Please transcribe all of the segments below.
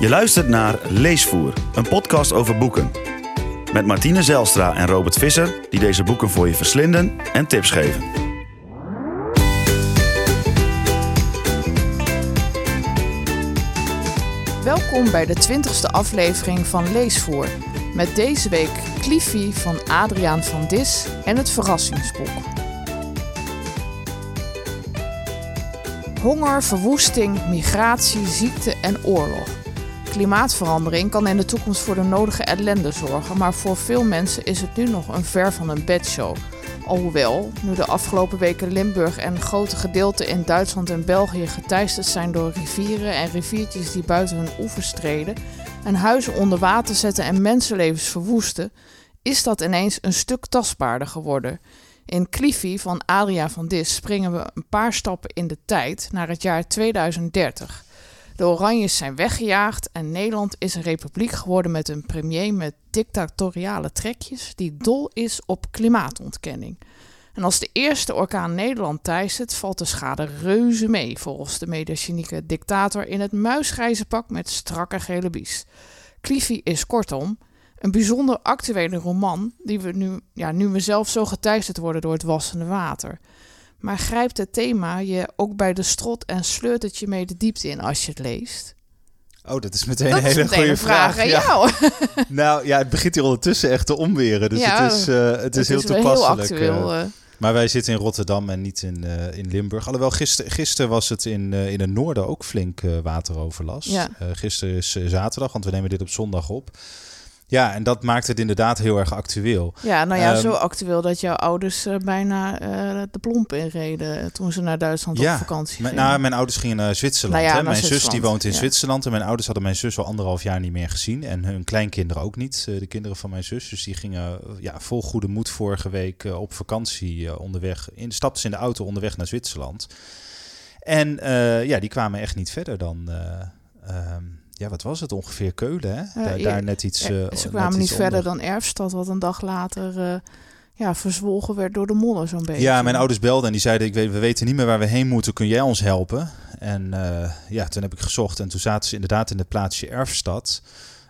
Je luistert naar Leesvoer, een podcast over boeken. Met Martine Zelstra en Robert Visser, die deze boeken voor je verslinden en tips geven. Welkom bij de 20ste aflevering van Leesvoer. Met deze week Cliffy van Adriaan van Dis en het verrassingsboek. Honger, verwoesting, migratie, ziekte en oorlog. Klimaatverandering kan in de toekomst voor de nodige ellende zorgen, maar voor veel mensen is het nu nog een ver van een bedshow. Alhoewel, nu de afgelopen weken Limburg en grote gedeelten in Duitsland en België geteisterd zijn door rivieren en riviertjes die buiten hun oevers treden en huizen onder water zetten en mensenlevens verwoesten, is dat ineens een stuk tastbaarder geworden. In Cliffy van Adria van Dis springen we een paar stappen in de tijd naar het jaar 2030. De Oranjes zijn weggejaagd en Nederland is een republiek geworden met een premier met dictatoriale trekjes die dol is op klimaatontkenning. En als de eerste orkaan Nederland teistert, valt de schade reuze mee, volgens de mediagenieke dictator in het muisgrijze pak met strakke gele bies. Cliffy is kortom een bijzonder actuele roman die we nu, ja, nu we zelf zo geteisterd worden door het wassende water. Maar grijpt het thema je ook bij de strot en sleurt het je mee de diepte in als je het leest? Oh, dat is meteen Dat een hele meteen goede een vraag aan Ja. jou. Nou ja, het begint hier ondertussen echt te omweren. Dus Ja, het is, eh, het is heel toepasselijk. Heel actueel. eh. eh. maar wij zitten in Rotterdam en niet in, in Limburg. Alhoewel, gisteren gister was het in, in het noorden ook flink eh, wateroverlast. Ja. Gisteren is zaterdag, want we nemen dit op zondag op. Ja, en dat maakt het inderdaad heel erg actueel. Ja, nou ja, Ehm, zo actueel dat jouw ouders eh, bijna eh, de plomp inreden toen ze naar Duitsland Ja, op vakantie gingen. nou, mijn ouders gingen naar Zwitserland. Nou ja, hè. naar Mijn zus die woont in ja. Zwitserland. En mijn ouders hadden mijn zus al anderhalf jaar niet meer gezien. En hun kleinkinderen ook niet. eh, De kinderen van mijn zus. Dus die gingen eh, ja, vol goede moed vorige week eh, op vakantie eh, onderweg. In, stapten ze in de auto onderweg naar Zwitserland. En eh, ja, die kwamen echt niet verder dan... eh, ehm, ja, wat was het? Ongeveer Keulen, hè? daar, ja, daar net iets... Ja, eh, ze kwamen niet verder onder. dan Erfstad, wat een dag later eh, ja, verzwolgen werd door de modder zo'n beetje. Ja, mijn ouders belden en die zeiden: ik weet, we weten niet meer waar we heen moeten. Kun jij ons helpen? En eh, ja, toen heb ik gezocht en toen zaten ze inderdaad in het plaatsje Erfstad.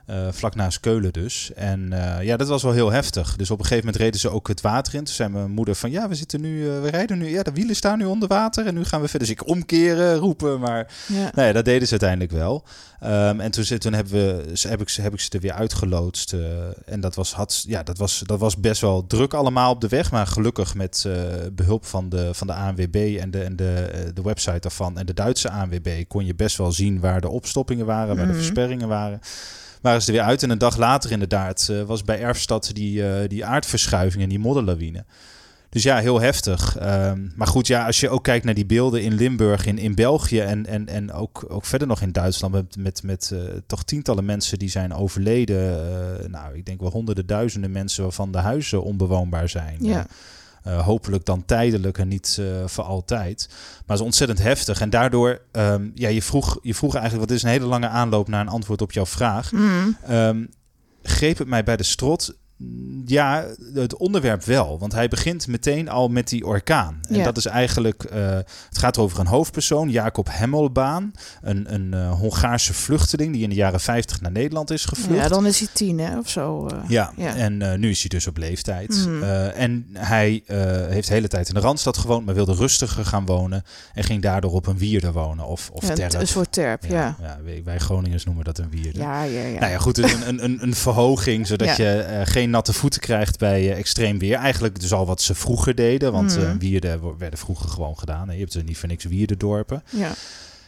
Eh, vlak naast Keulen dus. En eh, ja, dat was wel heel heftig. Dus op een gegeven moment reden ze ook het water in. Toen zei mijn moeder van, ja, we zitten nu, eh, we rijden nu, ja, de wielen staan nu onder water en nu gaan we verder. Dus ik omkeren, roepen, maar Ja. nou ja, dat deden ze uiteindelijk wel. Ehm, en toen, toen hebben we, ze- heb, ik, ze- heb ik ze er weer uitgeloodst. en dat was, had, ja, dat, was, dat was best wel druk allemaal op de weg. Maar gelukkig met eh, behulp van de, van de ANWB en, de, en de, de website daarvan... en de Duitse ANWB kon je best wel zien waar de opstoppingen waren... waar Mhm. de versperringen waren. Waren ze er weer uit. En een dag later inderdaad eh, was bij Erfstad die, eh, die aardverschuiving en die modderlawine. Dus ja, heel heftig. Ehm, maar goed, ja, als je ook kijkt naar die beelden in Limburg, in, in België en, en, en ook, ook verder nog in Duitsland, met, met, met eh, toch tientallen mensen die zijn overleden. nou, ik denk wel honderden duizenden mensen waarvan de huizen onbewoonbaar zijn. Ja. Eh, hopelijk dan tijdelijk en niet eh, voor altijd. Maar het is ontzettend heftig. En daardoor, ehm, ja, je vroeg, je vroeg eigenlijk, wat is een hele lange aanloop naar een antwoord op jouw vraag. Mm. Ehm, greep het mij bij de strot? Mm, Ja, het onderwerp wel. Want hij begint meteen al met die orkaan. En Ja. dat is eigenlijk... eh, het gaat over een hoofdpersoon, Jacob Hemmelbaan. Een, een eh, Hongaarse vluchteling die in de jaren 50 naar Nederland is gevlucht. ja, dan is hij tien hè, of zo. eh. Ja, Ja. en nu is hij dus op leeftijd. Mhm. En hij heeft de hele tijd in de Randstad gewoond, maar wilde rustiger gaan wonen. En ging daardoor op een wierde wonen. Of, of Ja, een, terp. een soort terp, ja. ja, wij, Groningers noemen dat een wierde. Ja, ja, ja. Nou ja, goed, dus een, een, een, een verhoging, zodat je eh, geen natte voeten krijgt bij eh, extreem weer. Eigenlijk dus al wat ze vroeger deden, want eh, wierden werden vroeger gewoon gedaan. Je hebt er niet voor niks wierdendorpen. ja.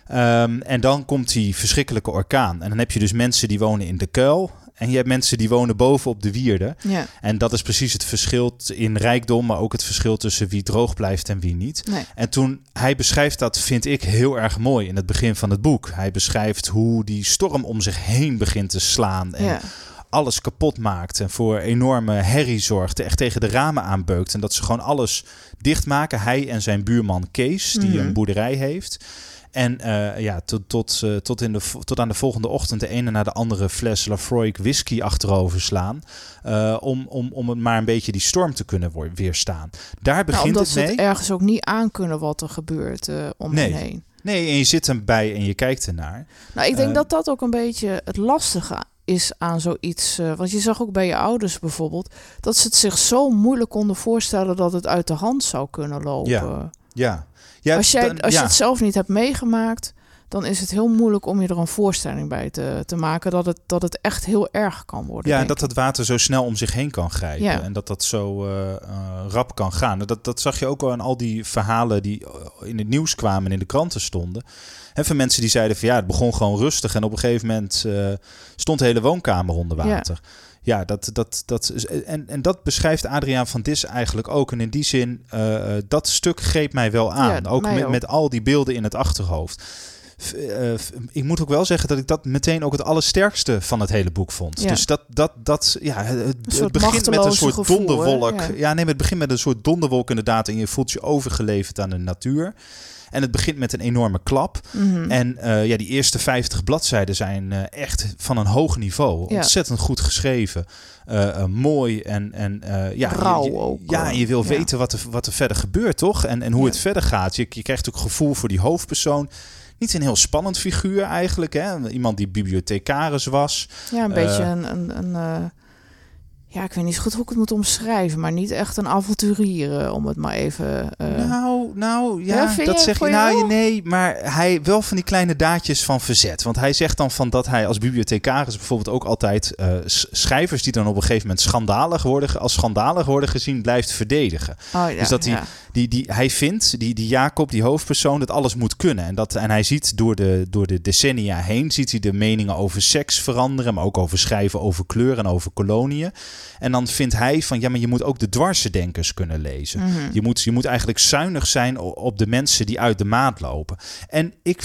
Ehm, en dan komt die verschrikkelijke orkaan. En dan heb je dus mensen die wonen in de kuil. En je hebt mensen die wonen boven op de wierde. ja. En dat is precies het verschil in rijkdom, maar ook het verschil tussen wie droog blijft en wie niet. Nee. En toen, hij beschrijft dat, vind ik, heel erg mooi in het begin van het boek. Hij beschrijft hoe die storm om zich heen begint te slaan. En Ja. Alles kapot maakt en voor enorme herrie zorgt. Echt tegen de ramen aanbeukt. En dat ze gewoon alles dichtmaken. Hij en zijn buurman Kees, die Mhm. een boerderij heeft. En eh, ja, tot, tot, eh, tot, in de, tot aan de volgende ochtend de ene na de andere fles Lafroig whisky achterover slaan. eh, om, om, om het maar een beetje die storm te kunnen weerstaan. Daar Nou, begint omdat het ze mee. het ergens ook niet aankunnen wat er gebeurt om Nee. hen heen. Nee, en je zit erbij en je kijkt ernaar. Nou, ik denk dat dat ook een beetje het lastige is aan zoiets. eh, want je zag ook bij je ouders bijvoorbeeld dat ze het zich zo moeilijk konden voorstellen dat het uit de hand zou kunnen lopen. Ja. Ja. ja als jij, als ja. je het zelf niet hebt meegemaakt, dan is het heel moeilijk om je er een voorstelling bij te, te maken dat het, dat het echt heel erg kan worden. Ja, denk dat het water zo snel om zich heen kan grijpen. Ja. En dat dat zo eh, eh, rap kan gaan. Dat, dat zag je ook al aan al die verhalen die eh, in het nieuws kwamen en in de kranten stonden. En van mensen die zeiden van ja, het begon gewoon rustig. En op een gegeven moment stond de hele woonkamer onder water. Ja, dat, dat, dat, en, en dat beschrijft Adriaan van Dis eigenlijk ook. En in die zin, dat stuk greep mij wel aan. Ja, ook, met, ook. met al die beelden in het achterhoofd. Eh, ik moet ook wel zeggen dat ik dat meteen ook het allersterkste van het hele boek vond. Ja. Dus dat, dat, dat ja, het, begint met een soort gevoel, hè? donderwolk. Ja. Ja. nee, het begint met een soort donderwolk inderdaad. En je voelt je overgeleverd aan de natuur. En het begint met een enorme klap. Mhm. En eh, ja, die eerste 50 bladzijden zijn eh, echt van een hoog niveau. Ja. Ontzettend goed geschreven. Mooi en, en ja, Rauw je, je- ook, Ja, en je wil ja. weten wat er, wat er verder gebeurt, toch? En, en hoe Ja. het verder gaat. Je, je krijgt ook gevoel voor die hoofdpersoon. Niet een heel spannend figuur eigenlijk. Hè? Iemand die bibliothecaris was. ja, een beetje eh, een. een, een eh, ja, ik weet niet zo goed hoe ik het moet omschrijven, maar niet echt een avonturier, eh, om het maar even. Nou, nou ja, Ja, dat zeg je. Nou, nee, maar hij wel van die kleine daadjes van verzet. Want hij zegt dan van dat hij als bibliothecaris bijvoorbeeld ook altijd eh, schrijvers die dan op een gegeven moment schandalig worden, als schandalig worden gezien, blijft verdedigen. oh, ja, dus dat hij, die, die, hij vindt, die, die Jacob, die hoofdpersoon, dat alles moet kunnen. En, dat, en hij ziet door de, door de decennia heen, ziet hij de meningen over seks veranderen, maar ook over schrijven over kleur en over koloniën. En dan vindt hij van, ja, maar je moet ook de dwarse-denkers kunnen lezen. Mhm. Je moet, je moet eigenlijk zuinig zijn op de mensen die uit de maat lopen. En ik,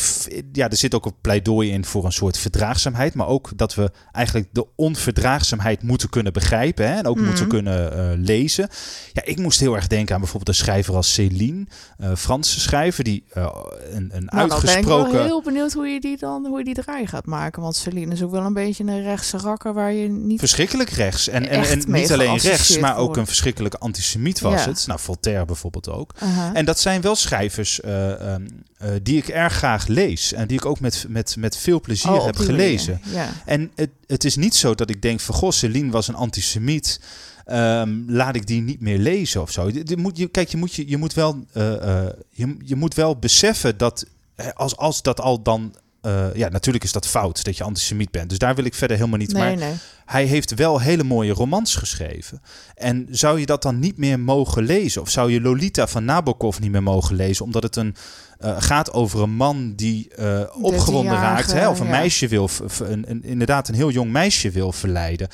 ja, er zit ook een pleidooi in voor een soort verdraagzaamheid. Maar ook dat we eigenlijk de onverdraagzaamheid moeten kunnen begrijpen. Hè, en ook Mhm. moeten kunnen eh, lezen. Ja, ik moest heel erg denken aan bijvoorbeeld een schrijver als Céline. eh Franse schrijver. Die eh, een, een Nou, ben ik uitgesproken... wel heel benieuwd hoe je die dan hoe je die draai gaat maken. Want Celine is ook wel een beetje een rechtse rakker waar je niet. Verschrikkelijk rechts. En, en, en niet alleen rechts, maar ook een verschrikkelijke antisemiet was Ja. het. Nou, Voltaire bijvoorbeeld ook. En dat zijn wel schrijvers eh, ehm, eh, die ik erg graag lees. En die ik ook met, met, met veel plezier Oh, heb gelezen. Ja. En het, het is niet zo dat ik denk van... Goh, Celine was een antisemiet. Ehm, laat ik die niet meer lezen of zo. Dit- dit moet je, kijk, je moet, je, je, moet wel, eh, je, je moet wel beseffen dat... Als, als dat al dan... eh, ja, natuurlijk is dat fout dat je antisemiet bent. Dus daar wil ik verder helemaal niet. Nee, maar nee. hij heeft wel hele mooie romans geschreven. En zou je dat dan niet meer mogen lezen? Of zou je Lolita van Nabokov niet meer mogen lezen? Omdat het een, eh, gaat over een man die eh, opgewonden raakt. Hè? Of een ja. meisje wil, een, een, inderdaad een heel jong meisje wil verleiden.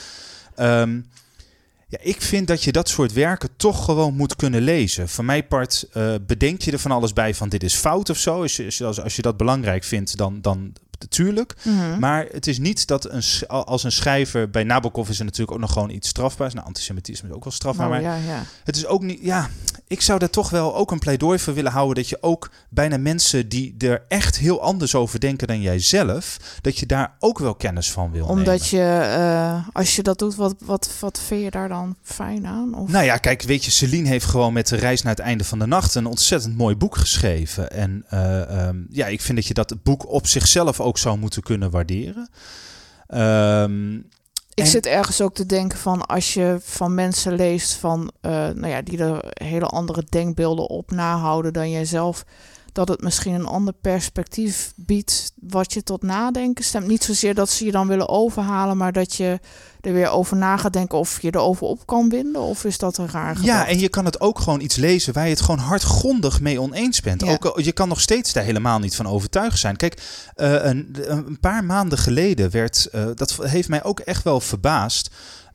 Ehm, ja, ik vind dat je dat soort werken toch gewoon moet kunnen lezen. Van mijn part eh, bedenk je er van alles bij van dit is fout of zo. Als je, als als je dat belangrijk vindt, dan, dan natuurlijk. Mhm. Maar het is niet dat een, als een schrijver... Bij Nabokov is er natuurlijk ook nog gewoon iets strafbaars. Nou, antisemitisme is ook wel strafbaar. Nou, maar ja, ja. het is ook niet... Ja, ik zou daar toch wel ook een pleidooi voor willen houden... dat je ook bijna mensen die er echt heel anders over denken dan jij zelf... dat je daar ook wel kennis van wil nemen. Omdat je, eh, als je dat doet, wat, wat, wat vind je daar dan fijn aan? Of? Nou ja, kijk, weet je, Celine heeft gewoon met de reis naar het einde van de nacht een ontzettend mooi boek geschreven. En eh, ehm, ja, ik vind dat je dat boek op zichzelf ook zou moeten kunnen waarderen. Ehm, Ik en- zit ergens ook te denken van als je van mensen leest van, eh, nou ja, die er hele andere denkbeelden op nahouden dan jijzelf, dat het misschien een ander perspectief biedt wat je tot nadenken stemt. Niet zozeer dat ze je dan willen overhalen, maar dat je er weer over na gaat denken of je erover op kan winden. Of is dat een raar Ja, gedachte? en je kan het ook gewoon iets lezen waar je het gewoon hardgrondig mee oneens bent. Ja. Ook, je kan nog steeds daar helemaal niet van overtuigd zijn. Kijk, eh, een, een paar maanden geleden werd, eh, dat heeft mij ook echt wel verbaasd.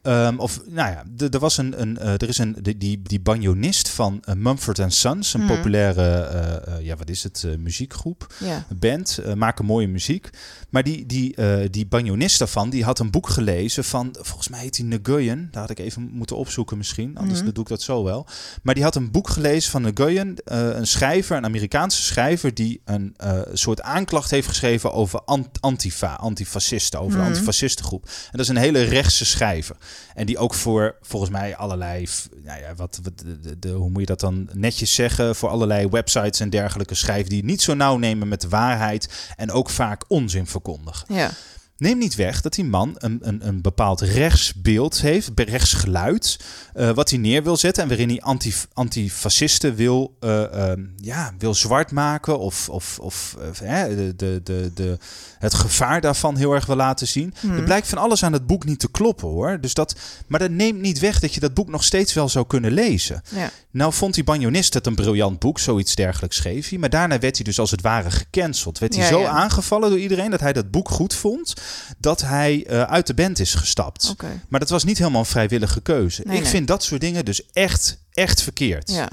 Ehm, of, nou ja, er was een, een eh, er is een, die, die, die banjonist van eh, Mumford Sons, een Mhm. populaire, eh, ja, wat is het, muziekgroep, band, maken mooie muziek. Maar die, die, die banjonist daarvan, die had een boek gelezen van volgens mij heet hij Nguyen. Daar had ik even moeten opzoeken misschien, anders Mhm. doe ik dat zo wel. Maar die had een boek gelezen van Nguyen, een schrijver, een Amerikaanse schrijver... die een soort aanklacht heeft geschreven over ant- Antifa, antifascisten, over Mhm. de antifascistengroep. En dat is een hele rechtse schrijver. En die ook voor, volgens mij, allerlei, nou ja, wat, wat de, hoe moet je dat dan netjes zeggen, voor allerlei websites en dergelijke schrijven die niet zo nauw nemen met de waarheid en ook vaak onzin verkondigen. Ja. Neem niet weg dat die man een, een, een bepaald rechtsbeeld heeft, rechtsgeluid, eh, wat hij neer wil zetten en waarin hij anti, antifascisten wil, eh, ehm, ja, wil zwart maken of, of, of eh, hè, de, de, de, de, het gevaar daarvan heel erg wil laten zien. Mhm. Er blijkt van alles aan het boek niet te kloppen hoor. Dus dat, maar dat neemt niet weg dat je dat boek nog steeds wel zou kunnen lezen. Ja. Nou vond die banjonist het een briljant boek, zoiets dergelijks schreef hij. Maar daarna werd hij dus als het ware gecanceld. Werd hij Ja, zo ja. aangevallen door iedereen dat hij dat boek goed vond, dat hij eh, uit de band is gestapt. Maar dat was niet helemaal een vrijwillige keuze. Nee, Ik nee. vind dat soort dingen dus echt, echt verkeerd. Ja.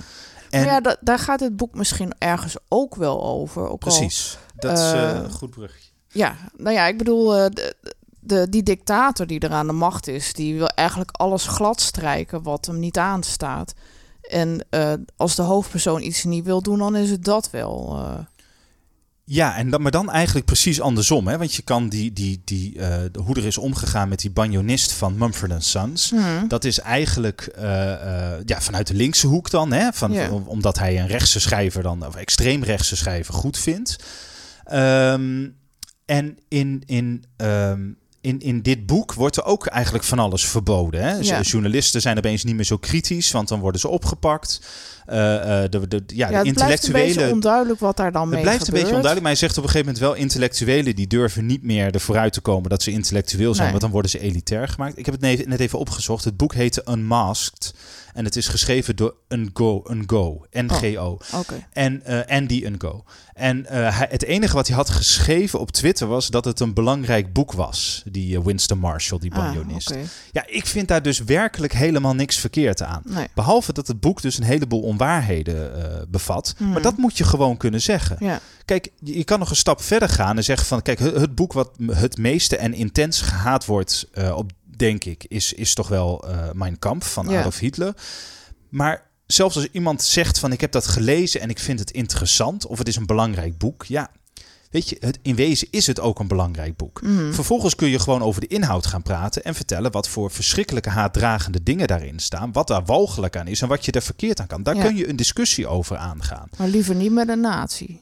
En ja, da- daar gaat het boek misschien ergens ook wel over. Ook al- precies. Dat is eh, eh, een goed brugje. ja, nou ja, ik bedoel, de, de, die dictator die er aan de macht is, die wil eigenlijk alles gladstrijken wat hem niet aanstaat. En als de hoofdpersoon iets niet wil doen, dan is het dat wel. Ja, en dan, maar dan eigenlijk precies andersom. Hè? Want je kan die, die, die, eh, de- hoe er is omgegaan met die banjonist van Mumford Sons. Hm. Dat is eigenlijk eh, eh, ja, vanuit de linkse hoek dan. Hè? Van, om- omdat hij een rechtse schrijver dan, of extreem rechtse schrijver goed vindt. Ehm, en in, in, ehm, in, in dit boek wordt er ook eigenlijk van alles verboden. Hè? Ja. Journalisten zijn opeens niet meer zo kritisch, want dan worden ze opgepakt. Eh, eh, de, de, ja, Ja, de het blijft een beetje intellectuele onduidelijk wat daar dan het mee blijft een gebeurt. beetje onduidelijk, maar hij zegt op een gegeven moment wel... intellectuelen die durven niet meer ervoor uit te komen dat ze intellectueel zijn... Nee. want dan worden ze elitair gemaakt. Ik heb het ne- net even opgezocht. Het boek heette Unmasked en het is geschreven door Ngo, Ngo, N-G-O. Oké. En eh, Andy Ngo. En eh, hij, het enige wat hij had geschreven op Twitter was dat het een belangrijk boek was. Die eh, Winston Marshall, die Ah, banjonist. Ja, ik vind daar dus werkelijk helemaal niks verkeerd aan. Nee. Behalve dat het boek dus een heleboel onwaarheden bevat. Maar dat moet je gewoon kunnen zeggen. Ja. Kijk, je kan nog een stap verder gaan en zeggen van... Kijk, het het boek wat het meeste en intens gehaat wordt, op, denk ik... Is, is toch wel eh Mein Kampf van Ja. Adolf Hitler. Maar zelfs als iemand zegt van... Ik heb dat gelezen en ik vind het interessant... of het is een belangrijk boek... Ja, weet je, het, in wezen is het ook een belangrijk boek. Mhm. Vervolgens kun je gewoon over de inhoud gaan praten... en vertellen wat voor verschrikkelijke haatdragende dingen daarin staan... wat daar walgelijk aan is en wat je er verkeerd aan kan. Daar Ja. kun je een discussie over aangaan. Maar liever niet met een nazi.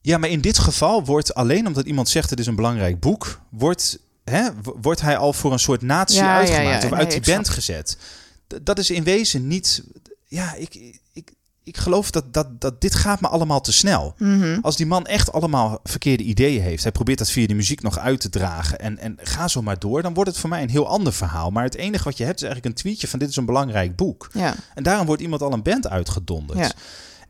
Ja, maar in dit geval wordt alleen omdat iemand zegt het is een belangrijk boek, wordt, hè, wordt hij al voor een soort natie Ja, uitgemaakt ja, of nee, uit die band gezet. D- dat is in wezen niet. Ja, ik, ik, ik geloof dat, dat, dat dit gaat me allemaal te snel. Mhm. Als die man echt allemaal verkeerde ideeën heeft, hij probeert dat via de muziek nog uit te dragen en, en ga zo maar door, dan wordt het voor mij een heel ander verhaal. Maar het enige wat je hebt is eigenlijk een tweetje van dit is een belangrijk boek. Ja. En daarom wordt iemand al een band uitgedonderd. Ja.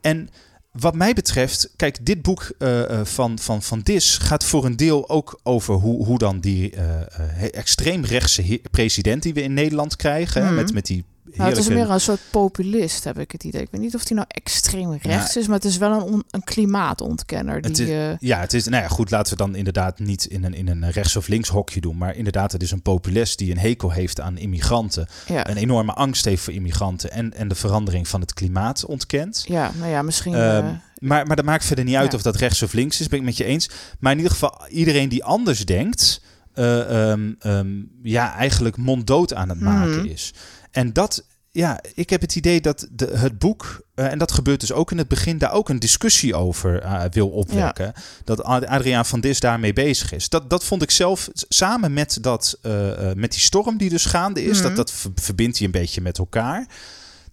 En wat mij betreft, kijk, dit boek eh, eh, van, van, van Dis gaat voor een deel ook over hoe, hoe dan die he- extreemrechtse president die we in Nederland krijgen, hè, Mhm. met, met die Nou, het is meer een soort populist, heb ik het idee. Ik weet niet of hij nou extreem rechts Ja. is, maar het is wel een, on- een klimaatontkenner. Die, Het is- eh, Ja, het is, nou ja, goed, laten we dan inderdaad niet in een, in een rechts- of links hokje doen. Maar inderdaad, het is een populist die een hekel heeft aan immigranten. ja. Een enorme angst heeft voor immigranten en, en de verandering van het klimaat ontkent. ja, nou ja, misschien... Ehm, eh, maar, maar dat maakt verder niet uit of dat rechts of links is, ben ik met je eens. Maar in ieder geval, iedereen die anders denkt, eh, ehm, ehm, ja, eigenlijk monddood aan het maken Mhm. is. En dat, ja, ik heb het idee dat de, het boek, eh, en dat gebeurt dus ook in het begin, daar ook een discussie over eh, wil opwekken. Dat Ad- Adriaan van Dis daarmee bezig is. Dat, dat vond ik zelf, samen met, dat, eh, met die storm die dus gaande is, Mhm. dat, dat ver- verbindt hij een beetje met elkaar.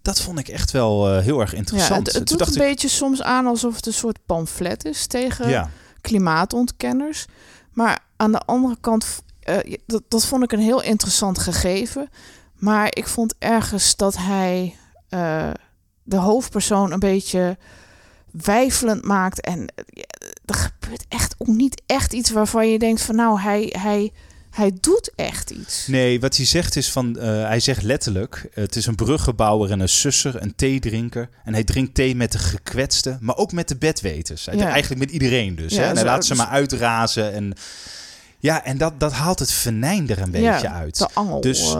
Dat vond ik echt wel heel erg ja, interessant. het, doet dacht een ik, beetje soms aan alsof het een soort pamflet is tegen ja. klimaatontkenners. Maar aan de andere kant, dat, dat vond ik een heel interessant gegeven. Maar ik vond ergens dat hij eh, de hoofdpersoon een beetje wijfelend maakt. En eh, er gebeurt echt ook niet echt iets waarvan je denkt van nou, hij, hij, hij doet echt iets. Nee, wat hij zegt is van, eh, hij zegt letterlijk, het is een bruggenbouwer en een susser, een theedrinker. En hij drinkt thee met de gekwetsten, maar ook met de bedweters. Hij- Ja. Eigenlijk met iedereen dus. Ja, hè? En hij laat ze maar uitrazen en... Ja, en dat, dat haalt het venijn er een beetje uit. De angel. Dus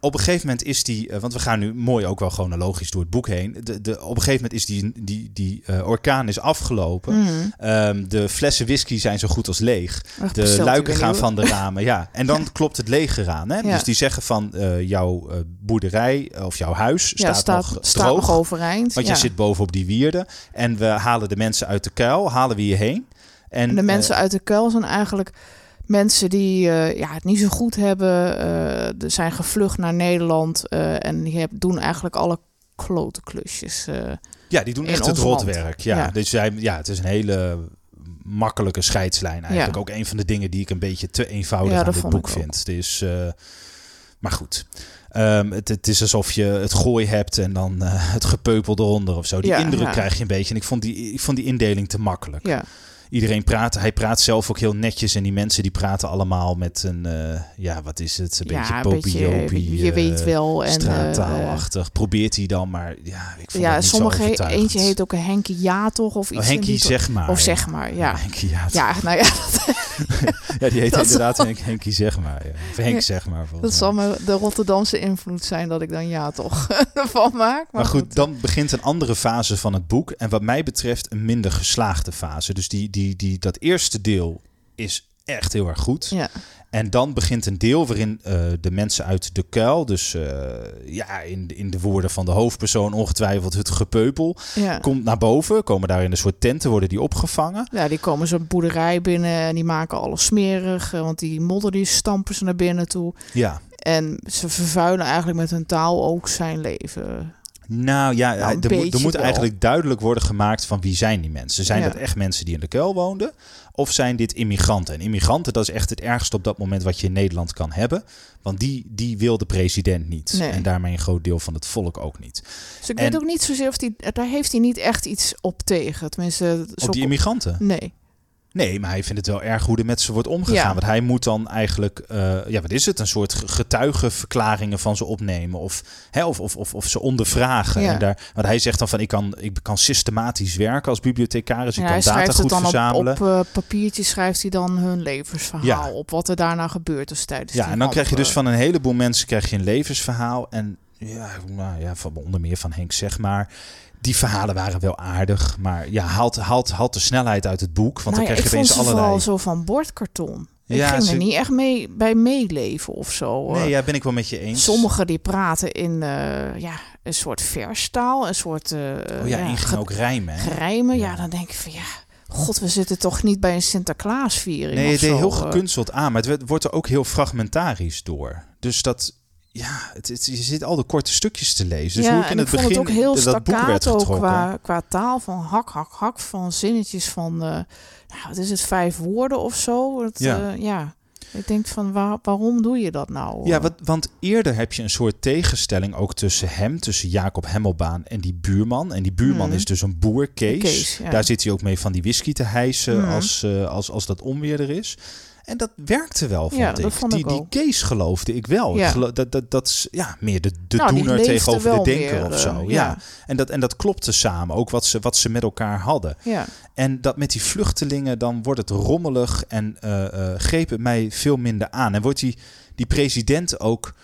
op een gegeven moment is die, eh, want we gaan nu mooi ook wel chronologisch door het boek heen. De, de, op een gegeven moment is die, die, die eh, orkaan is afgelopen. mm, Ehm, de flessen whisky zijn zo goed als leeg. De bestelt luiken gaan van de ramen. Ja, en dan klopt het leger aan. Hè? Ja. Dus die zeggen van eh, jouw boerderij of jouw huis staat, staat, nog staat droog. nog overeind. want je zit boven op die wierde. En we halen de mensen uit de kuil, halen we hierheen. En, En de mensen uit de kuil zijn eigenlijk mensen die eh, ja, het niet zo goed hebben. er zijn gevlucht naar Nederland eh, en die heb- doen eigenlijk alle klote klusjes. ja, die doen echt het rotwerk. Ja, Ja. Dus zij, ja, het is een hele makkelijke scheidslijn eigenlijk. Ja. Ook een van de dingen die ik een beetje te eenvoudig Ja, aan dit boek vind. Dus, maar goed. Ehm, het, het is alsof je het gooi hebt en dan het gepeupel eronder of zo. Die indruk krijg je een beetje. En ik vond die, ik vond die indeling te makkelijk. ja. Iedereen praat, hij praat zelf ook heel netjes. En die mensen die praten allemaal met een, eh, ja, wat is het? Een ja, beetje popiopie. beetje, je weet eh, wel. En, eh, straattaalachtig. Probeert hij dan, maar ja, ik vond ja, niet sommige he- eentje heet ook een Henkie Ja toch of iets. Oh, in Henkie, die- zeg maar. Of zeg maar, ja. Henkie, ja. Ja, nou ja, Ja, die heet inderdaad zal- Henk, Henkie, zeg maar. Ja. Of Henk, Ja, zeg maar. dat zal me de Rotterdamse invloed zijn dat ik dan ja toch ervan maak. Maar goed, dan begint een andere fase van het boek. En wat mij betreft een minder geslaagde fase. Dus die, die, die, dat eerste deel is echt heel erg goed. Ja, En dan begint een deel waarin eh, de mensen uit de kuil... dus eh, ja, in, in de woorden van de hoofdpersoon ongetwijfeld het gepeupel... ja. komt naar boven, komen daar in een soort tenten, worden die opgevangen. Ja, die komen zo'n boerderij binnen en die maken alles smerig. eh, Want die modder die stampen ze naar binnen toe. Ja, En ze vervuilen eigenlijk met hun taal ook zijn leven. Nou ja, Nou, er, moet, er eigenlijk duidelijk worden gemaakt van wie zijn die mensen. Zijn Ja. dat echt mensen die in de kuil woonden? Of zijn dit immigranten? En immigranten, dat is echt het ergste op dat moment wat je in Nederland kan hebben. Want die, die wil de president niet. Nee. En daarmee een groot deel van het volk ook niet. Dus ik En- weet ook niet zozeer of die... Daar heeft hij niet echt iets op tegen. Tenminste, Op die immigranten? Nee. Nee, maar hij vindt het wel erg hoe er met ze wordt omgegaan. Ja. Want hij moet dan eigenlijk, eh, ja, wat is het? Een soort ge- getuigenverklaringen van ze opnemen. Of, hè, of, of, of, of ze ondervragen. Ja. En daar, want hij zegt dan van, ik kan, ik kan systematisch werken als bibliothecaris. Ik Ja, hij kan data schrijft het goed dan op, verzamelen. op eh, papiertje schrijft hij dan hun levensverhaal Ja. op. Wat er daarna gebeurd is tijdens Ja, en dan krijg je dus van een heleboel mensen krijg je een levensverhaal. En ja, nou ja, van onder meer van Henk zeg maar. Die verhalen waren wel aardig, maar ja, haalt, haalt, haalt de snelheid uit het boek. Want Nou dan ja, krijg je ze allerlei... vooral zo van bordkarton. Ik Ja, ging ze- er niet echt mee bij meeleven of zo. Nee, eh. ja, ben ik wel met je eens. Sommigen die praten in eh, ja, een soort verstaal, een soort uh, Oh ja, inging ook rijmen. Hè? gerijmen. Ja. Ja. dan denk ik van ja, god, we zitten toch niet bij een Sinterklaasviering Nee, het deed heel eh. gekunsteld aan, maar het wordt er ook heel fragmentarisch door. Dus dat, ja, het, het- je zit al de korte stukjes te lezen. Dus ja, hoe ik in het ik begin het ook heel dat boek werd getrokken. qua, qua taal van hak, hak, hak, van zinnetjes van, eh, nou, wat is het, vijf woorden of zo? Dat, Ja. ja. ja. Ik denk van, waar, waarom doe je dat nou? Ja, wat, want eerder heb je een soort tegenstelling ook tussen hem, tussen Jacob Hemmelbaan en die buurman. En die buurman Mhm. is dus een boer, Kees. Kees, ja. Daar zit hij ook mee van die whisky te hijsen Mhm. als, eh, als, als dat onweer er is. En dat werkte wel, vond Ja, ik. vond die, ik die. Kees geloofde ik wel. Ja. Ik geloof, dat, dat, dat is ja, meer de, de Nou, doener tegenover de denker meer, of eh, zo. ja. ja. En, dat, en dat klopte samen, ook wat ze, wat ze met elkaar hadden. ja. En dat met die vluchtelingen, dan wordt het rommelig en eh, eh, greep het mij veel minder aan. En wordt die, die president ook,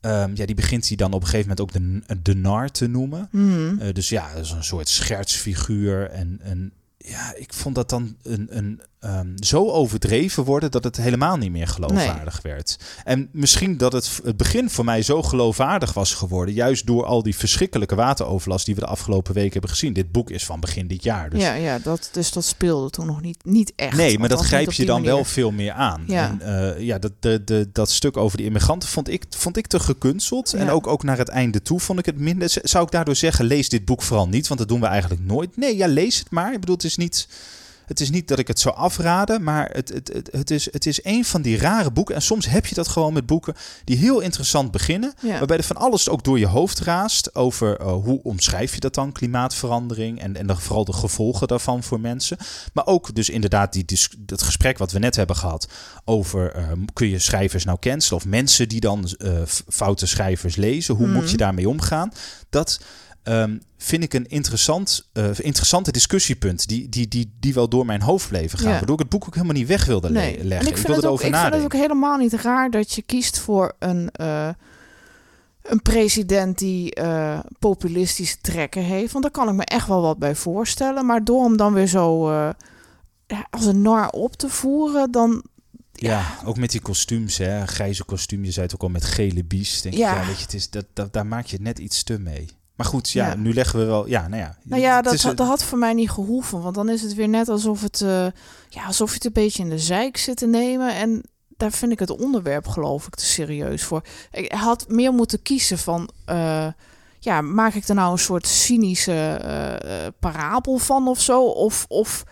ehm, ja, die begint hij dan op een gegeven moment ook de, de nar te noemen. Mhm. Eh, dus ja, dat is een soort schertsfiguur. En, en ja, ik vond dat dan een, een, ehm, zo overdreven worden dat het helemaal niet meer geloofwaardig werd. En misschien dat het, het begin voor mij zo geloofwaardig was geworden, juist door al die verschrikkelijke wateroverlast die we de afgelopen weken hebben gezien. Dit boek is van begin dit jaar. Dus ja, ja dat, dus dat speelde toen nog niet, niet echt. Nee, maar dat grijp je dan manier. wel veel meer aan. Ja. En eh, ja, dat, de, de, dat stuk over die immigranten vond ik, vond ik te gekunsteld. En ook, ook naar het einde toe vond ik het minder. Zou ik daardoor zeggen, lees dit boek vooral niet, want dat doen we eigenlijk nooit. Nee, ja, lees het maar. Ik bedoel, het is niet... Het is niet dat ik het zou afraden, maar het, het, het, het, is, het is een van die rare boeken. En soms heb je dat gewoon met boeken die heel interessant beginnen. Ja. Waarbij er van alles ook door je hoofd raast over eh, hoe omschrijf je dat dan, klimaatverandering. En, en dan vooral de gevolgen daarvan voor mensen. Maar ook dus inderdaad die, dat gesprek wat we net hebben gehad over eh, kun je schrijvers nou cancelen. Of mensen die dan f- foute schrijvers lezen. Hoe moet je daarmee omgaan? Dat... ehm, vind ik een interessant, uh, interessante discussiepunt die, die, die, die wel door mijn hoofd bleven gaan. Waardoor ik het boek ook helemaal niet weg wilde nee. leggen. En ik, vind het ook, ik vind het ook helemaal niet raar dat je kiest voor een, uh, een president die uh, populistische trekken heeft. Want daar kan ik me echt wel wat bij voorstellen. Maar door hem dan weer zo als een nar op te voeren, dan ja. ook met die kostuums, hè. Grijze kostuum, je zei het ook al met gele bies. Denk ja. Ik, ja, weet je, het is, dat, dat, daar maak je net iets te mee. Maar goed, ja, nu leggen we wel. Ja, nou ja. Nou ja, dat, dat had voor mij niet gehoeven. Want dan is het weer net alsof het. Uh, ja, alsof je het een beetje in de zeik zit te nemen. En daar vind ik het onderwerp, geloof ik, te serieus voor. Ik had meer moeten kiezen van. Uh, ja, maak ik er nou een soort cynische uh, parabel van of zo? Of, of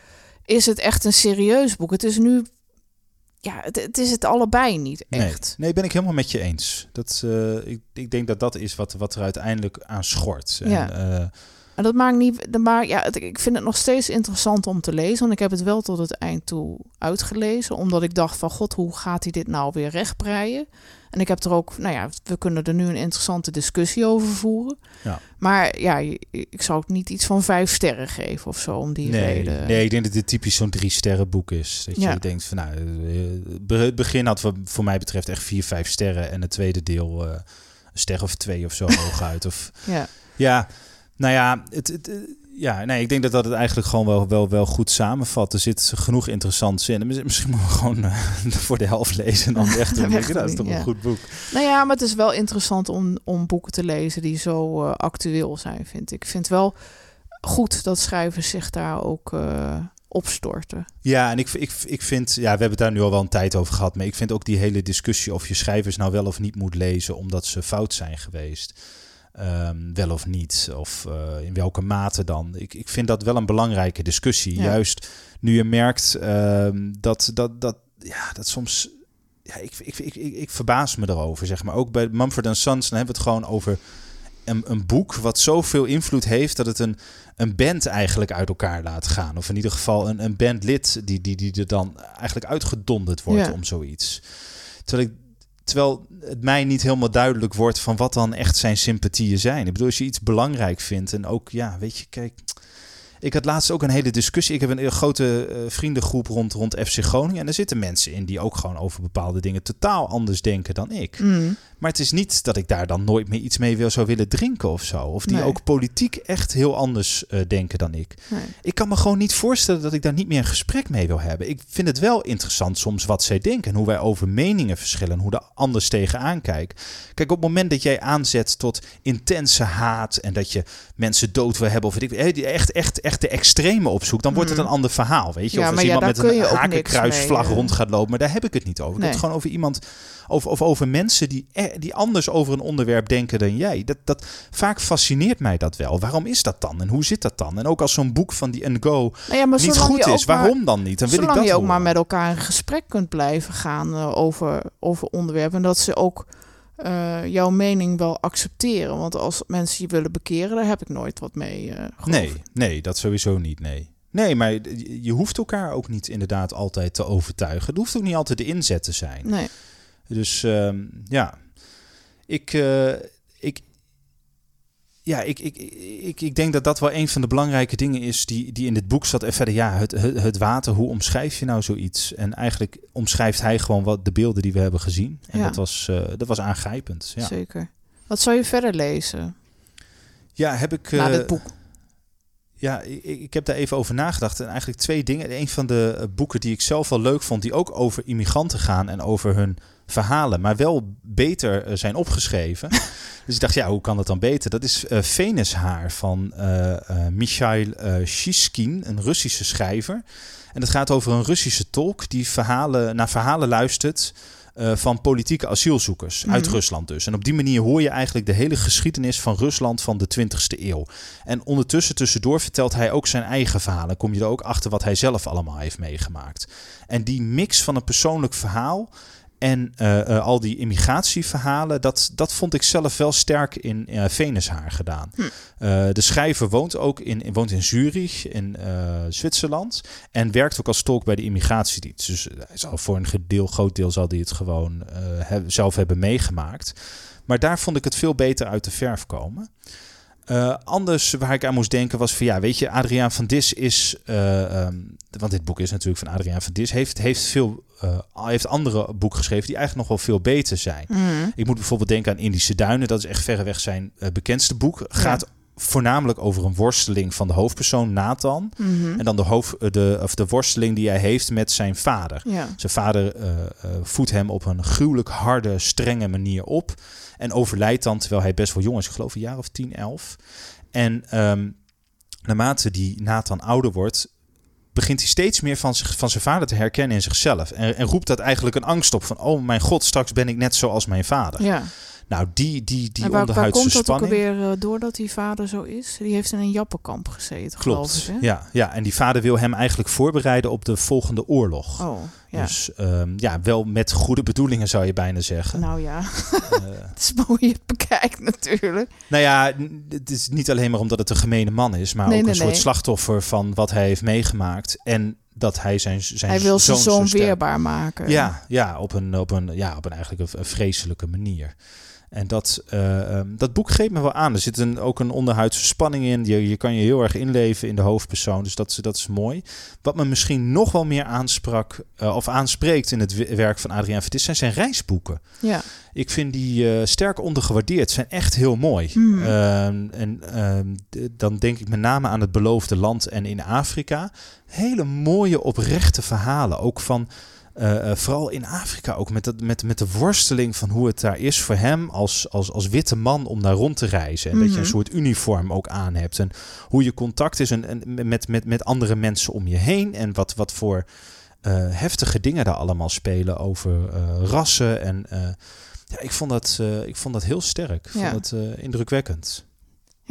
is het echt een serieus boek? Het is nu ja, het, het, is het allebei niet echt. Nee, nee ben ik helemaal met je eens. Dat, uh, ik, ik denk dat dat is wat, wat er uiteindelijk aan schort. En, ja. Uh, en dat maakt niet. Maar ja, het, ik vind het nog steeds interessant om te lezen. Want ik heb het wel tot het eind toe uitgelezen. Omdat ik dacht van god, hoe gaat hij dit nou weer rechtbreien? En ik heb er ook, nou ja, we kunnen er nu een interessante discussie over voeren. Ja. Maar ja, ik zou ook niet iets van vijf sterren geven of zo om die nee, reden. Nee, ik denk dat dit typisch zo'n drie sterren boek is. Dat je denkt van nou, eh, het begin had voor mij betreft echt vier, vijf sterren. En het tweede deel uh, een ster of twee of zo hooguit. Of, ja. ja, nou ja, het, het, ja, nee, ik denk dat dat het eigenlijk gewoon wel, wel, wel goed samenvat. Er zit genoeg interessant in. Misschien moeten we gewoon uh, voor de helft lezen en dan echt doen. dat is toch een goed boek. Nou ja, maar het is wel interessant om, om boeken te lezen die zo uh, actueel zijn, vind ik. Ik vind wel goed dat schrijvers zich daar ook uh, opstorten. Ja, en ik, ik, ik vind, ja, we hebben het daar nu al wel een tijd over gehad, maar ik vind ook die hele discussie of je schrijvers nou wel of niet moet lezen omdat ze fout zijn geweest. Um, wel of niet, of uh, in welke mate dan. Ik, ik vind dat wel een belangrijke discussie. Ja. Juist nu je merkt um, dat, dat, dat, ja, dat soms. Ja, ik, ik, ik, ik, ik verbaas me erover, zeg maar. Ook bij Mumford Sons, dan hebben we het gewoon over een, een boek wat zoveel invloed heeft dat het een, een band eigenlijk uit elkaar laat gaan. Of in ieder geval een, een bandlid die, die, die er dan eigenlijk uitgedonderd wordt ja. om zoiets. Terwijl ik Terwijl het mij niet helemaal duidelijk wordt van wat dan echt zijn sympathieën zijn. Ik bedoel, als je iets belangrijk vindt en ook, ja, weet je, kijk. Ik had laatst ook een hele discussie. Ik heb een, grote uh, vriendengroep rond, rond FC Groningen. En er zitten mensen in die ook gewoon over bepaalde dingen totaal anders denken dan ik. Mm. Maar het is niet dat ik daar dan nooit meer iets mee wil zou willen drinken of zo. Of die nee. ook politiek echt heel anders uh, denken dan ik. Nee. Ik kan me gewoon niet voorstellen dat ik daar niet meer een gesprek mee wil hebben. Ik vind het wel interessant soms wat zij denken. En hoe wij over meningen verschillen. Hoe de anders tegenaan kijken. Kijk, op het moment dat jij aanzet tot intense haat. En dat je mensen dood wil hebben. Of weet ik, echt, echt, echt de extreme opzoekt. Dan wordt het een ander verhaal. Weet je? Ja, of als ja, iemand met een hakenkruisvlag rond gaat lopen. Maar daar heb ik het niet over. Nee. Het gewoon over iemand. Of, of over mensen die, die anders over een onderwerp denken dan jij. Dat, dat, vaak fascineert mij dat wel. Waarom is dat dan? En hoe zit dat dan? En ook als zo'n boek van die and Go nou ja, niet goed is, waarom dan niet? Dan wil ik dat je ook horen. maar met elkaar in gesprek kunt blijven gaan uh, over, over onderwerpen. En dat ze ook uh, jouw mening wel accepteren. Want als mensen je willen bekeren, daar heb ik nooit wat mee. Uh, nee, nee, dat sowieso niet. Nee. Nee, maar je hoeft elkaar ook niet inderdaad altijd te overtuigen. Het hoeft ook niet altijd de inzet te zijn. Nee. Dus um, ja, ik, ik, ja, ik, ik, ik, ik denk dat dat wel een van de belangrijke dingen is die, die in dit boek zat. En verder, ja, het, het, het water, hoe omschrijf je nou zoiets? En eigenlijk omschrijft hij gewoon wat de beelden die we hebben gezien. En ja. dat, was, uh, dat was aangrijpend. Ja. Zeker. Wat zou je verder lezen? Ja, heb ik... Uh, Na dit boek. Ja, ik, ik, heb daar even over nagedacht. En eigenlijk twee dingen. Een van de boeken die ik zelf wel leuk vond, die ook over immigranten gaan en over hun verhalen, maar wel beter zijn opgeschreven. dus ik dacht, ja, hoe kan dat dan beter? Dat is uh, Venushaar van uh, uh, Michail Shishkin, een Russische schrijver. En het gaat over een Russische tolk die verhalen, naar verhalen luistert uh, van politieke asielzoekers mm uit Rusland dus. En op die manier hoor je eigenlijk de hele geschiedenis van Rusland van de 20ste eeuw. En ondertussen tussendoor vertelt hij ook zijn eigen verhalen. Kom je er ook achter wat hij zelf allemaal heeft meegemaakt. En die mix van een persoonlijk verhaal en uh, uh, al die immigratieverhalen, dat, dat vond ik zelf wel sterk in uh, Venushaar gedaan. Hm. de schrijver woont ook in, woont in Zurich, in Zwitserland. En werkt ook als tolk bij de immigratiedienst. Dus hij zal voor een deel, groot deel zal hij het gewoon he, zelf hebben meegemaakt. Maar daar vond ik het veel beter uit de verf komen. Uh, anders waar ik aan moest denken was van ja, weet je, Adriaan van Dis is, uh, um, want dit boek is natuurlijk van Adriaan van Dis, heeft, heeft veel, uh, heeft andere boeken geschreven die eigenlijk nog wel veel beter zijn. Mm. Ik moet bijvoorbeeld denken aan Indische Duinen, dat is echt verreweg zijn bekendste boek. Gaat voornamelijk over een worsteling van de hoofdpersoon Nathan. Mhm. En dan de, hoofd, de, of de worsteling die hij heeft met zijn vader. Ja. Zijn vader uh, uh, voedt hem op een gruwelijk harde, strenge manier op. En overlijdt dan terwijl hij best wel jong is. Ik geloof een jaar of 10, 11. En um, naarmate die Nathan ouder wordt, begint hij steeds meer van, zich, van zijn vader te herkennen in zichzelf. En, en roept dat eigenlijk een angst op van, oh mijn god, straks ben ik net zoals mijn vader. Ja. Nou, die, die, die en waar, waar onderhuidse komt dat ook alweer uh, doordat die vader zo is? Die heeft in een jappenkamp gezeten, Klopt, geloof ik. Hè? ja, ja. En die vader wil hem eigenlijk voorbereiden op de volgende oorlog. Oh, ja. Dus um, ja, wel met goede bedoelingen zou je bijna zeggen. Nou ja, Uh, het is mooi je het bekijkt natuurlijk. nou ja, het is niet alleen maar omdat het een gemene man is, maar Nee, ook nee, een soort nee. slachtoffer van wat hij heeft meegemaakt. En dat hij zijn, zijn Hij wil zijn zoon weerbaar maken. Ja, ja, op een, op een, ja, op een eigenlijk een, een vreselijke manier. En dat, eh, ehm, dat boek geeft me wel aan. Er zit een, ook een onderhuidse spanning in. Je, je kan je heel erg inleven in de hoofdpersoon. Dus dat, is- dat is mooi. Wat me misschien nog wel meer aansprak, eh, of aanspreekt in het we- werk van Adriaan Vertis zijn zijn reisboeken. Ja. Ik vind die eh, sterk ondergewaardeerd. Zijn echt heel mooi. Mm. Ehm, en ehm, dan denk ik met name aan het beloofde land en in Afrika. Hele mooie, oprechte verhalen. Ook van, eh, eh, vooral in Afrika ook, met, dat, met, met de worsteling van hoe het daar is voor hem als, als, als witte man om daar rond te reizen. En dat je Mhm. een soort uniform ook aan hebt. En hoe je contact is en, en met, met, met andere mensen om je heen. En wat, wat voor eh, heftige dingen daar allemaal spelen over rassen en... ja, ik vond dat, ik vond dat heel sterk. Ik Ja. vond het indrukwekkend.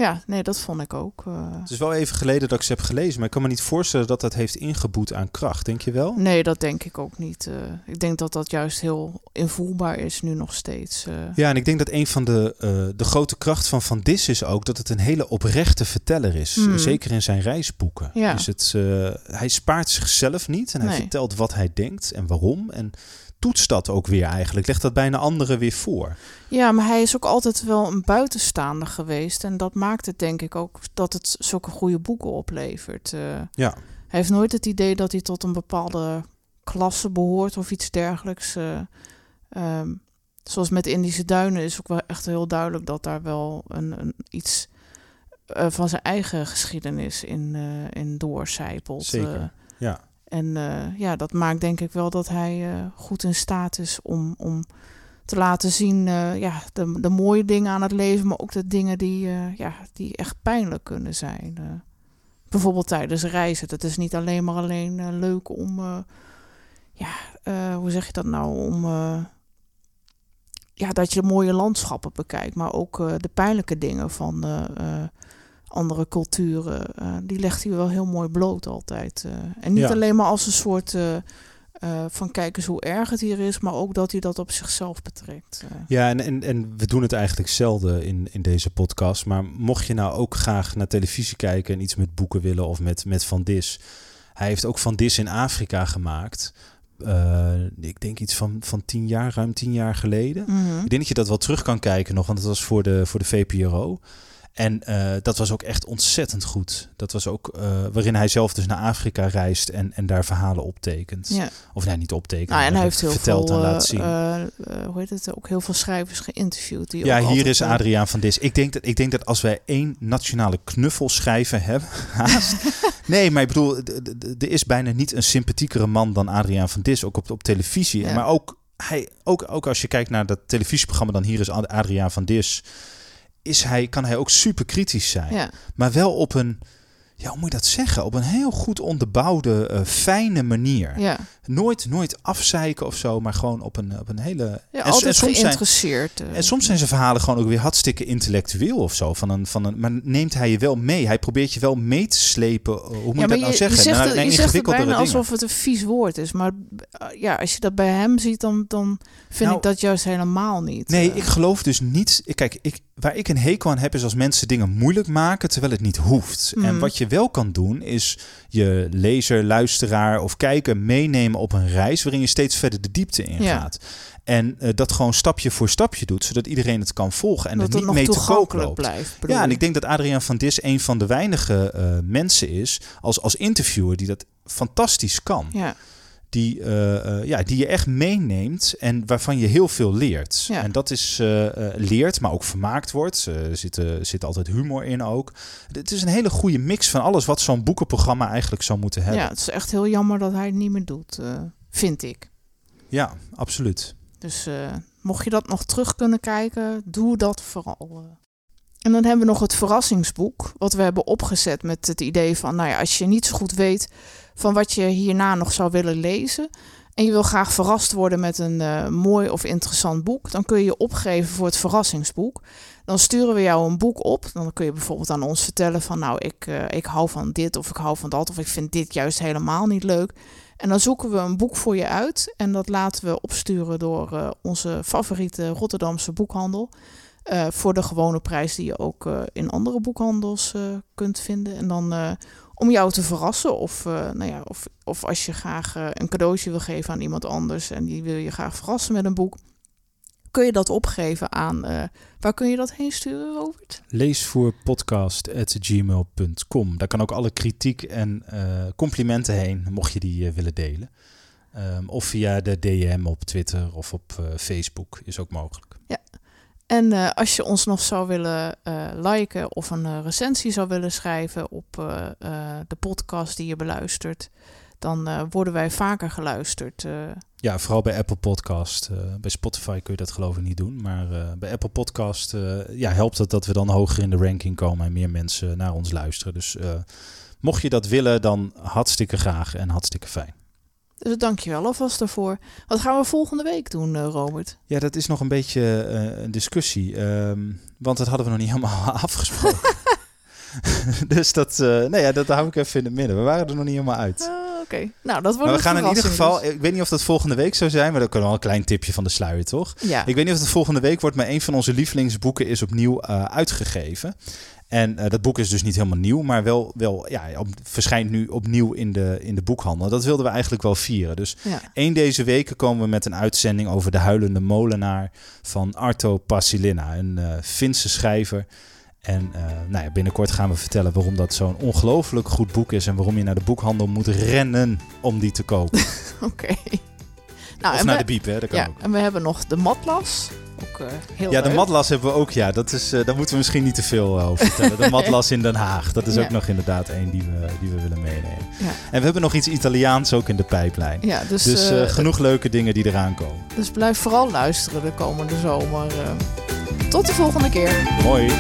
Ja, nee, dat vond ik ook. eh. Het is wel even geleden dat ik ze heb gelezen, maar ik kan me niet voorstellen dat dat heeft ingeboet aan kracht. Denk je wel? Nee, dat denk ik ook niet. eh. ik denk dat dat juist heel invoelbaar is nu nog steeds. eh. Ja, en ik denk dat een van de, de grote kracht van Van Dis is ook dat het een hele oprechte verteller is. Hmm. Zeker in zijn reisboeken. Ja. Is het, hij spaart zichzelf niet en hij Nee. vertelt wat hij denkt en waarom. En toetst dat ook weer eigenlijk. Legt dat bijna anderen weer voor. Ja, maar hij is ook altijd wel een buitenstaander geweest. En dat maakt het denk ik ook dat het zulke goede boeken oplevert. eh. Ja. Hij heeft nooit het idee dat hij tot een bepaalde klasse behoort of iets dergelijks. eh. Ehm, zoals met Indische Duinen is ook wel echt heel duidelijk dat daar wel een, een iets eh, van zijn eigen geschiedenis in, in doorcijpelt. Zeker, ja. En eh, ja, dat maakt denk ik wel dat hij eh, goed in staat is om, om te laten zien eh, ja, de, de mooie dingen aan het leven, maar ook de dingen die, ja, die echt pijnlijk kunnen zijn. bijvoorbeeld tijdens reizen. Dat is niet alleen maar alleen leuk om, ja, hoe zeg je dat nou, om, ja, dat je mooie landschappen bekijkt, maar ook de pijnlijke dingen van andere culturen. eh, die legt hij wel heel mooi bloot altijd. eh. en niet Ja. alleen maar als een soort eh, van kijk eens hoe erg het hier is, maar ook dat hij dat op zichzelf betrekt. Ja, en, en, en we doen het eigenlijk zelden in, in deze podcast. Maar mocht je nou ook graag naar televisie kijken en iets met boeken willen of met, met Van Dis. Hij heeft ook Van Dis in Afrika gemaakt. Ik denk iets van, van tien jaar, ruim tien jaar geleden. Mhm. Ik denk dat je dat wel terug kan kijken nog, want dat was voor de, voor de VPRO. En eh, dat was ook echt ontzettend goed. Dat was ook eh, waarin hij zelf dus naar Afrika reist en, en daar verhalen optekent. Ja. Of nee, niet optekent, Nou, en hij heeft heel vertelt veel, en laat zien. eh, hoe heet het, ook heel veel schrijvers geïnterviewd. Die Ja, ook hier is Adriaan van Dis. Ik denk, dat, ik denk dat als wij één nationale knuffelschrijver hebben, haast. nee, maar ik bedoel, er is bijna niet een sympathiekere man dan Adriaan van Dis, ook op, op televisie. Ja. Maar ook, hij, ook, ook als je kijkt naar dat televisieprogramma, dan hier is Ad- Adriaan van Dis, is hij, kan hij ook super kritisch zijn. Ja, Maar wel op een, ja, hoe moet je dat zeggen? Op een heel goed onderbouwde, eh, fijne manier. ja. Nooit, nooit afzeiken of zo, maar gewoon op een, op een hele... ja En- altijd en soms zijn- geïnteresseerd. eh. en soms zijn zijn verhalen gewoon ook weer hartstikke intellectueel of zo. Van een, van een, maar neemt hij je wel mee? Hij probeert je wel mee te slepen. Hoe moet ja, je dat nou zeggen? Je zegt, het- naar je zegt het ingewikkeldere bijna dingen. alsof het een vies woord is. Maar eh, ja, als je dat bij hem ziet, dan, dan vind Nou, ik dat juist helemaal niet. Nee, ik geloof dus niet. ik- Kijk, ik, waar ik een hekel aan heb, is als mensen dingen moeilijk maken terwijl het niet hoeft. En Mhm. wat je wel kan doen, is je lezer, luisteraar of kijker meenemen op een reis waarin je steeds verder de diepte ingaat. En uh, dat gewoon stapje voor stapje doet, zodat iedereen het kan volgen en dat niet nog mee te koop loopt. blijft. Ja, en ik denk dat Adriaan van Dis een van de weinige eh, mensen is als, als interviewer die dat fantastisch kan. Ja, Die, eh, eh, ja, die je echt meeneemt en waarvan je heel veel leert. Ja. En dat is eh, leert, maar ook vermaakt wordt. Er zit, zit altijd humor in ook. Het is een hele goede mix van alles wat zo'n boekenprogramma eigenlijk zou moeten hebben. ja, het is echt heel jammer dat hij het niet meer doet, vind ik. ja absoluut. Dus mocht je dat nog terug kunnen kijken, doe dat vooral. En dan hebben we nog het verrassingsboek, wat we hebben opgezet met het idee van, nou ja, als je niet zo goed weet van wat je hierna nog zou willen lezen en je wil graag verrast worden met een eh, mooi of interessant boek, dan kun je je opgeven voor het verrassingsboek. Dan sturen we jou een boek op. Dan kun je bijvoorbeeld aan ons vertellen van, nou, ik, eh, ik hou van dit of ik hou van dat of ik vind dit juist helemaal niet leuk. En dan zoeken we een boek voor je uit. En dat laten we opsturen door eh, onze favoriete Rotterdamse boekhandel. Eh, voor de gewone prijs die je ook eh, in andere boekhandels eh, kunt vinden. En dan om jou te verrassen. Of, nou ja, of, of als je graag een cadeautje wil geven aan iemand anders. En die wil je graag verrassen met een boek. Kun je dat opgeven aan. waar kun je dat heen sturen, Robert? Leesvoerpodcast.gmail.com. Daar kan ook alle kritiek en complimenten heen, mocht je die willen delen. Ehm, of via de DM op Twitter of op Facebook is ook mogelijk. En eh, als je ons nog zou willen eh, liken of een eh, recensie zou willen schrijven op de podcast die je beluistert, dan worden wij vaker geluisterd. Ja, vooral bij Apple Podcast. Bij Spotify kun je dat geloof ik niet doen. Maar bij Apple Podcast ja, helpt het dat we dan hoger in de ranking komen en meer mensen naar ons luisteren. Dus mocht je dat willen, dan hartstikke graag en hartstikke fijn. Dus dankjewel alvast daarvoor. Wat gaan we volgende week doen, eh, Robert? Ja, dat is nog een beetje eh, een discussie. ehm, want dat hadden we nog niet helemaal afgesproken. dus dat, eh nee, ja, dat hou ik even in het midden. We waren er nog niet helemaal uit. Ah, Oké, nou dat wordt Maar we gaan in ieder geval, dus. ik weet niet of dat volgende week zou zijn, maar dat kan wel een klein tipje van de sluier, toch? Ja, Ik weet niet of het volgende week wordt, maar een van onze lievelingsboeken is opnieuw uitgegeven. En eh, dat boek is dus niet helemaal nieuw, maar wel, wel ja, op, verschijnt nu opnieuw in de, in de boekhandel. Dat wilden we eigenlijk wel vieren. Dus ja. één deze weken komen we met een uitzending over De Huilende Molenaar van Arto Pasilina, een eh Finse schrijver. En eh, nou ja, binnenkort gaan we vertellen waarom dat zo'n ongelooflijk goed boek is en waarom je naar de boekhandel moet rennen om die te kopen. oké. Nou, of en naar we, de biep, hè? Dat kan ja, ook. en we hebben nog de matlas. Ook eh, heel Ja, de matlas hebben we ook. Ja, dat is, eh, daar moeten we misschien niet te veel eh, over vertellen. De matlas in Den Haag. Dat is Ja. ook nog inderdaad één die we, die we willen meenemen. Ja. En we hebben nog iets Italiaans ook in de pijplijn. Ja, dus, Dus genoeg leuke dingen die eraan komen. dus blijf vooral luisteren de komende zomer. tot de volgende keer. Mooi.